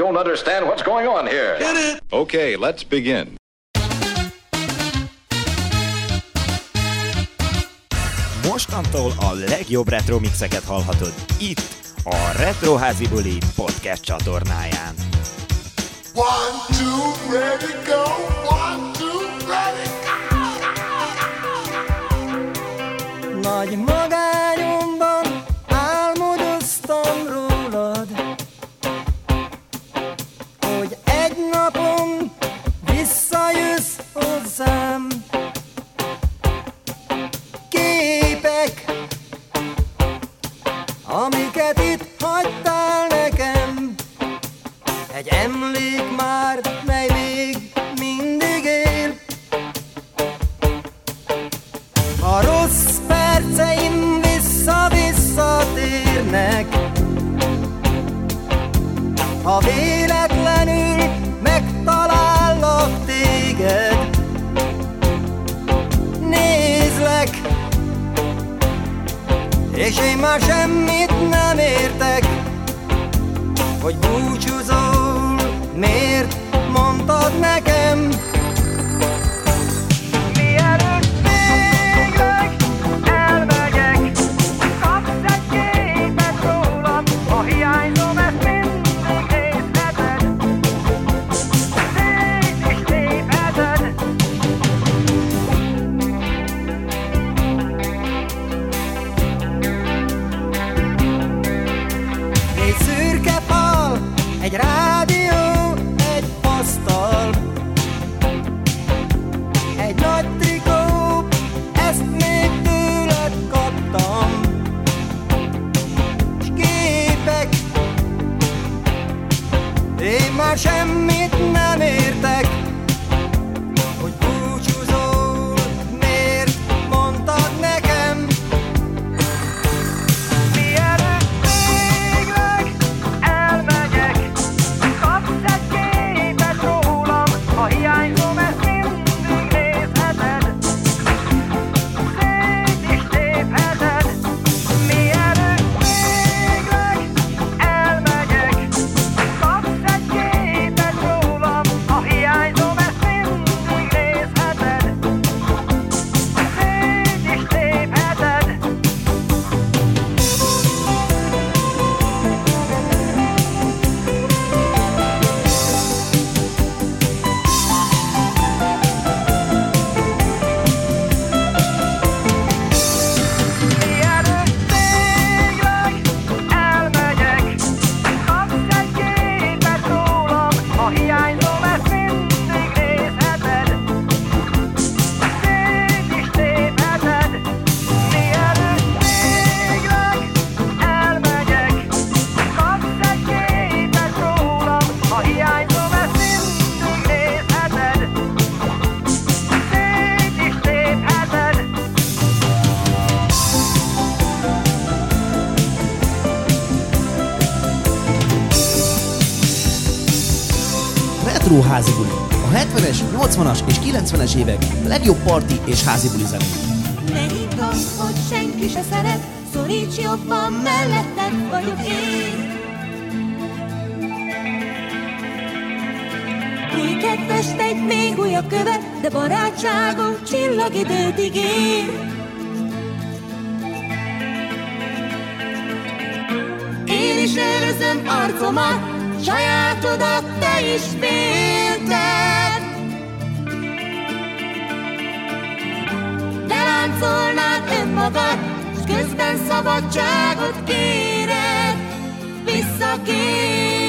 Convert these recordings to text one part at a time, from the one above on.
don't understand what's going on here. Get it? Okay, let's begin. Mostantól a legjobb retro mixeket hallhatod itt, a Retroházi Buli podcast csatornáján. One, two, ready, go. One, two, ready, go. Nagy emlék már, mely még mindig él. A rossz perceim vissza-visszatérnek Ha véletlenül megtalállak téged Nézlek És én már semmit nem értek Hogy búcsúzol Miért not Retro házi buli. A 70-es, 80-as és 90-es évek legjobb parti és házi buli zenék. Ne azt, hogy senki se szeret, szoríts jobban, melletted vagyok én. Új kedves, egy még újabb követ, de barátságom csillagidőt ígér. Én is őrzöm arcomat, sajátodat te is félted. De láncolnád önmagad, s közben szabadságot kéred, visszakéred.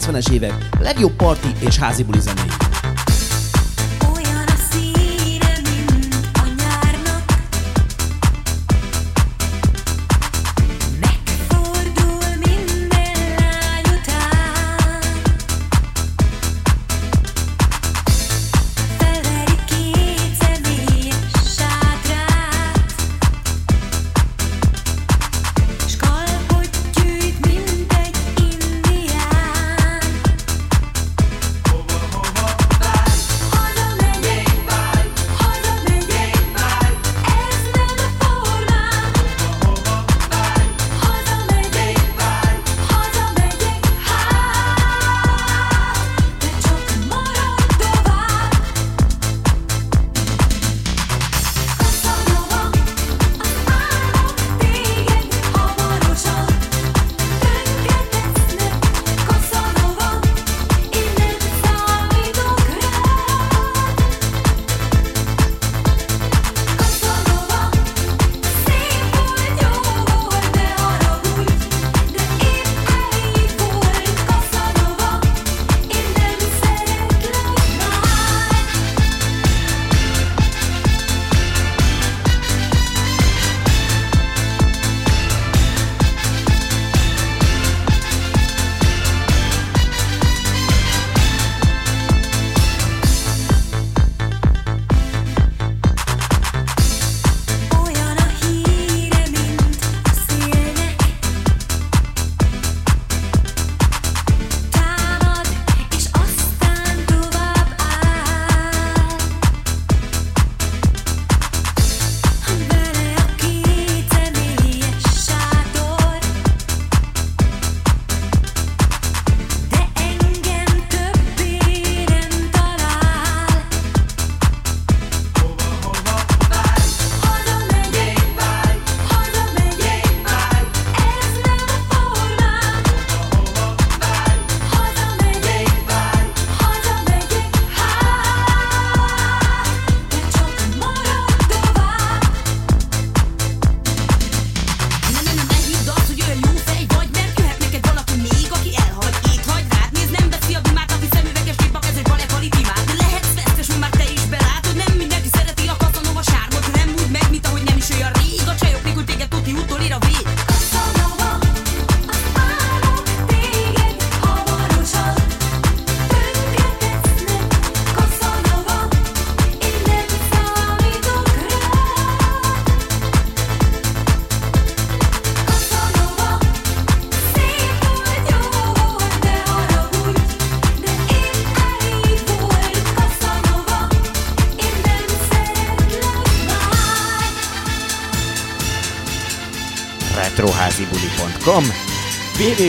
90-es évek legjobb parti és házi buli zenéi.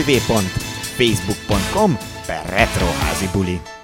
www.facebook.com per retroházibuli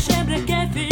sempre que café.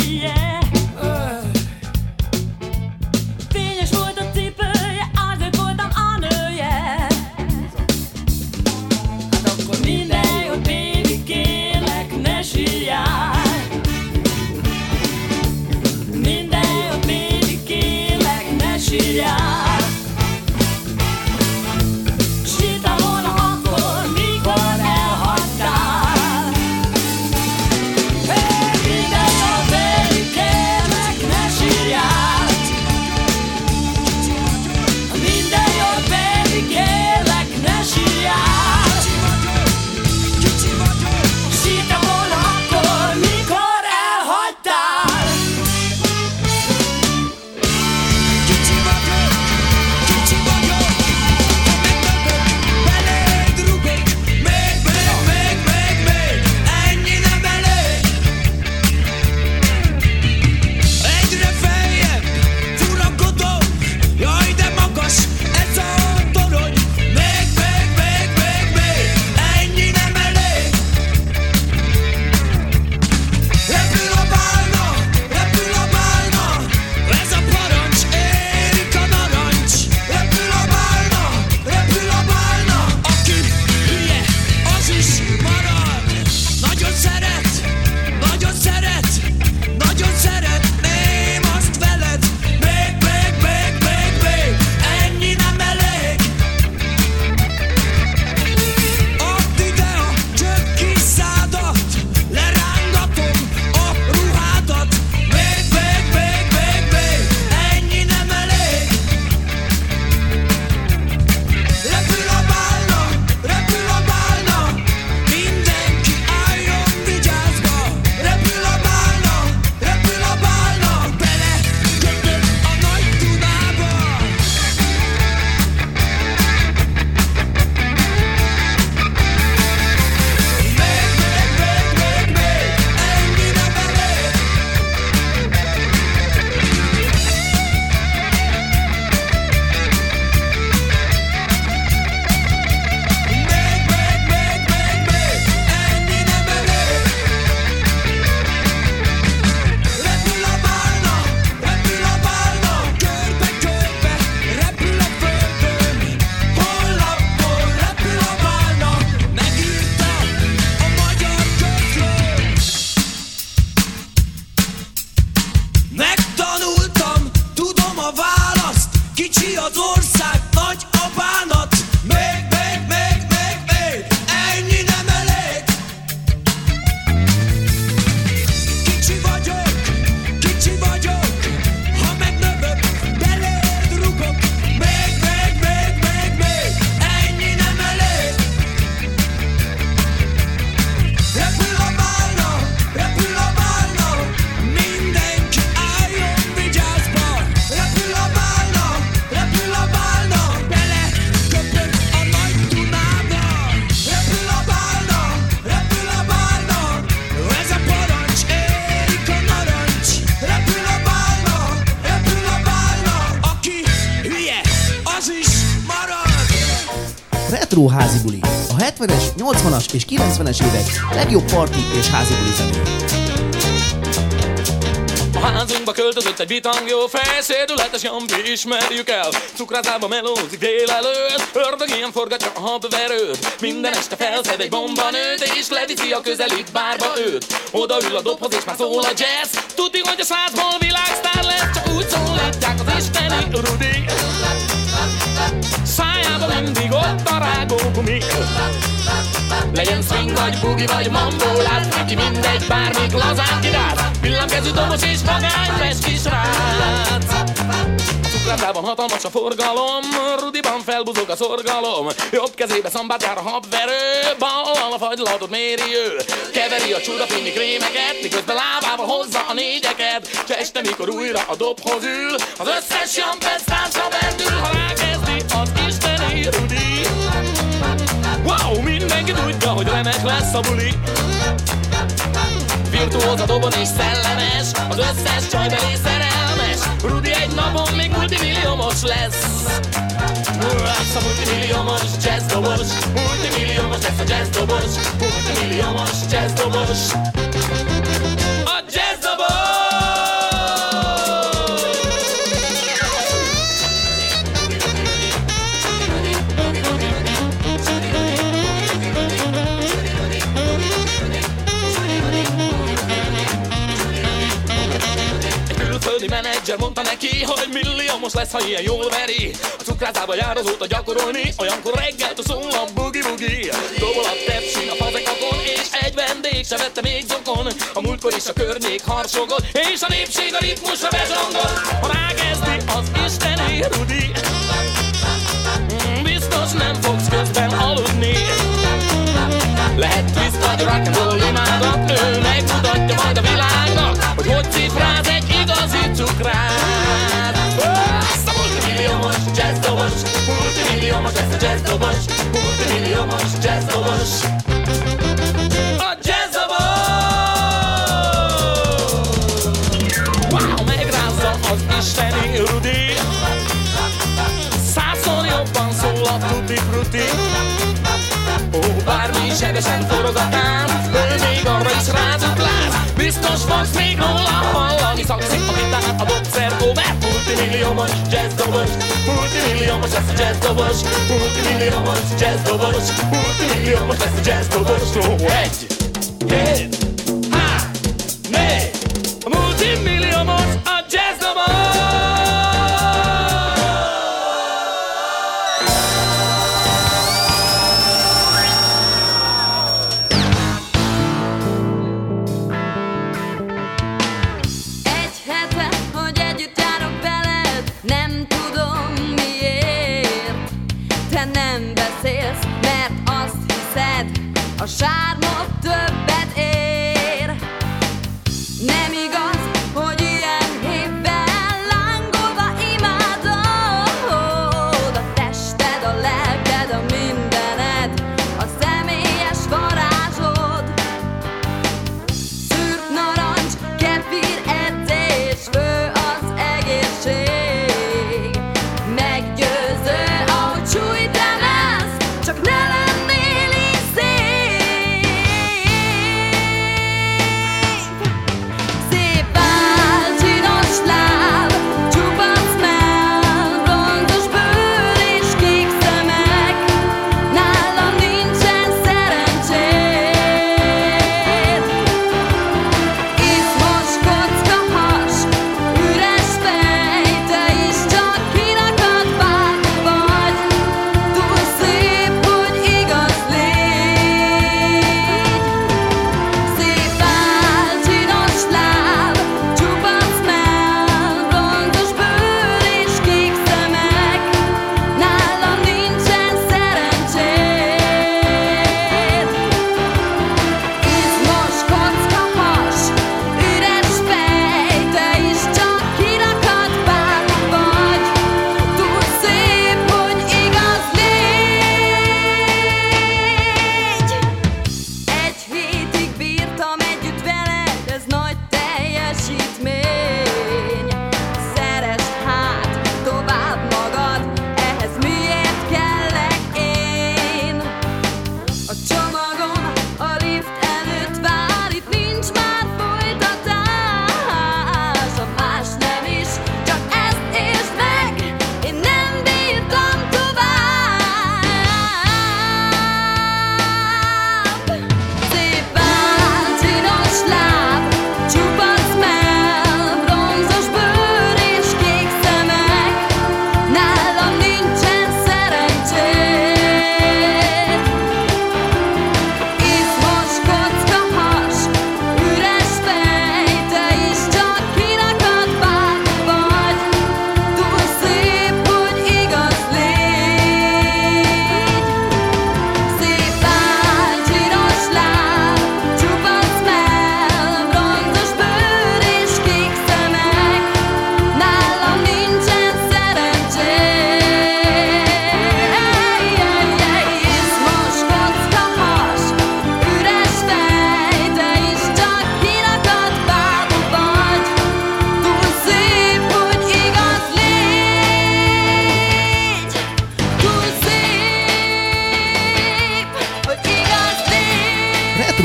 80-as és 90-es évek legjobb parti és házibuli zenő. A házunkba költözött egy vitangjó fej, szédületes jambi, ismerjük el. Cukrázába melózik délelőtt, ördög ilyen forgatja a habverőt. Minden este felszed egy bomba nőt, és leviszi a közeli bárba őt. Odaül a dobhoz, és már szól a jazz. Tudni, hogy a százból világsztár lesz, csak úgy szólítják az isteni Rudi. Szájába mindig ott a rágógumi Legyen swing vagy bugi vagy mambo Lát neki mindegy, bármit lazán királt Villámkezű domos és magányves kisrác Cukrárdában hatalmas a forgalom Rudiban felbuzog a szorgalom. Jobb kezébe szambát jár a habverő Bal a fagylatot méri ő. Keveri a csudafényi krémeket Miközben lábával hozza a négyeket. És este mikor újra a dobhoz ül Az összes jampesztársa bendül halál mindenki tudi Wow, mindenki tudja, hogy remek lesz a buli. Virtuóz a dobon és szellemes Az összes csaj belé szerelmes. Rudi egy napon még multimilliómos lesz. Lesz a multimilliómos jazzdobos Multimilliómos lesz a jazzdobos Multimilliómos jazzdobos menedzser mondta neki, hogy milliómos lesz, ha ilyen jól veri. A cukrászába jár azóta gyakorolni, olyankor reggeltől szól a bugi-bugi. Dobol a tepsin a fazekakon, és egy vendég se vette még zokon. A múltkor is a környék harsogott, és a népség a ritmusra bezsongol Ha rákezdi az isteni Rudi Biztos nem fogsz közben aludni. Lehet twist vagy rock'n'roll imádat Ő igazi cukrát Azt a multimilliómos jazzdobos Multimilliómos lesz a jazzdobos Multimilliómos jazzdobos isteni Rudi. Százszor jobban szól a tutti frutti Ó, bármi is hevesen forog a tán Biztos fogsz még róla hallani. Szakszik a gitár, a dobszerkó Mert multimilliómos jazzdobos Multimilliómos lesz a jazzdobos Multimilliómos jazzdobos Multimilliómos lesz a jazzdobos egy, két,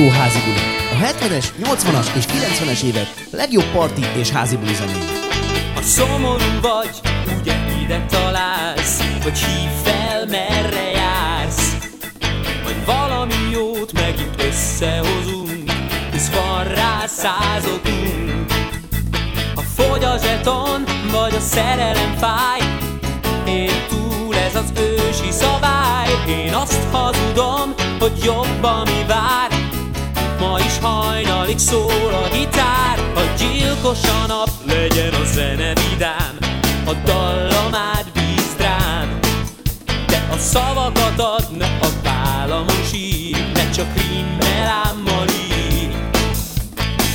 Retro házi buli. A 70-es, 80-as és 90-es évek legjobb parti és házi buli zenéje. Ha szomorú vagy, ugye ide találsz Vagy hív fel, merre jársz Vagy valami jót megint összehozunk Hisz van rá százokunk Ha fogy a zseton, vagy a szerelem fáj Én túl ez az ősi szabály Én azt hazudom, hogy jobb, ami vár Ma is hajnalig szól a gitár. A gyilkos a nap, legyen a zene vidám. A dallamát bízd rám De a szavakat ad, ne a vállamon sír. Ne csak rimmel ámmal ír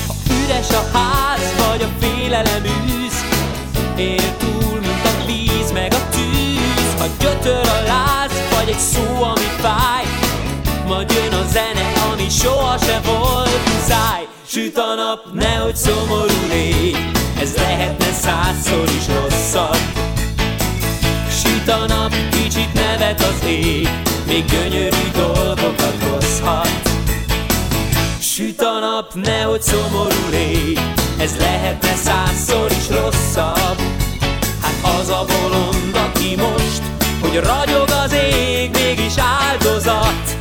Ha üres a ház, vagy a félelem űz Él túl, mint a víz, meg a tűz. Ha gyötör a láz, vagy egy szó, ami fáj majd jön a zene, ami soha se volt Süt a nap, nehogy szomorú légy Ez lehetne százszor is rosszabb. Süt a nap, kicsit nevet az ég Még gyönyörű dolgokat hozhat. Süt a nap, nehogy szomorú légy Ez lehetne százszor is rosszabb. Hát az a bolond, aki most Hogy ragyog az ég, mégis áldozat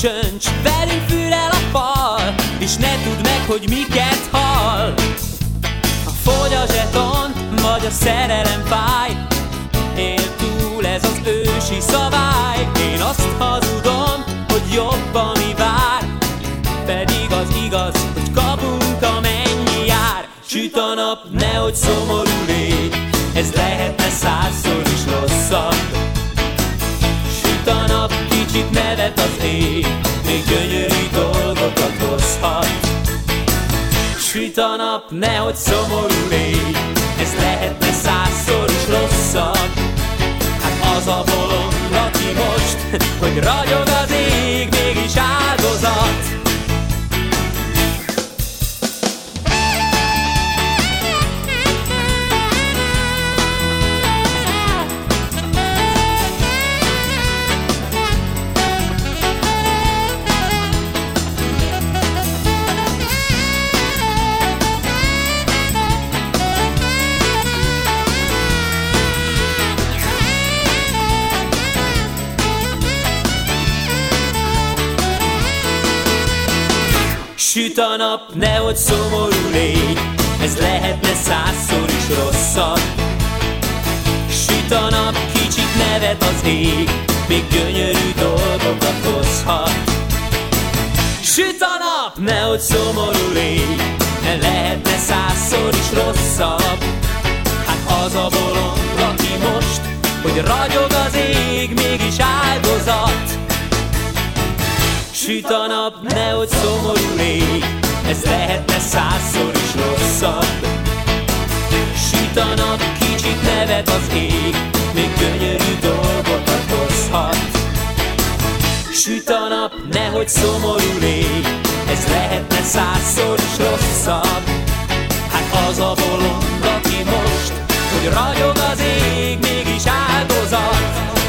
csöncs, velünk fürel a fal És ne tudd meg, hogy miket hall. Ha fogy a zseton, vagy a szerelem fáj Él túl ez az ősi szabály. Én azt hazudom, hogy jobb, ami vár Pedig az igaz, hogy kapunk amennyi jár. Süt a nap, nehogy szomorú az ég Még gyönyörű dolgokat hozhat. Süt a nap, nehogy szomorú légy Ez lehetne százszor is rosszabb. Hát az a bolond, aki most Hogy ragyog az ég, Süt a nap, nehogy szomorú légy Ez lehetne százszor is rosszabb. Süt a nap, kicsit nevet az ég Még gyönyörű dolgokat hozhat. Süt a nap, nehogy szomorú légy Lehetne százszor is rosszabb. Hát az a bolond, aki most Hogy ragyog az ég, mégis áldozat Süt a nap, nehogy szomorú légy Ez lehetne százszor is rosszabb. Süt a nap, kicsit nevet az ég. Még gyönyörű dolgokat hozhat. Süt a nap, nehogy szomorú légy Ez lehetne százszor is rosszabb. Hát az a bolond, aki most Hogy ragyog az ég, mégis áldozat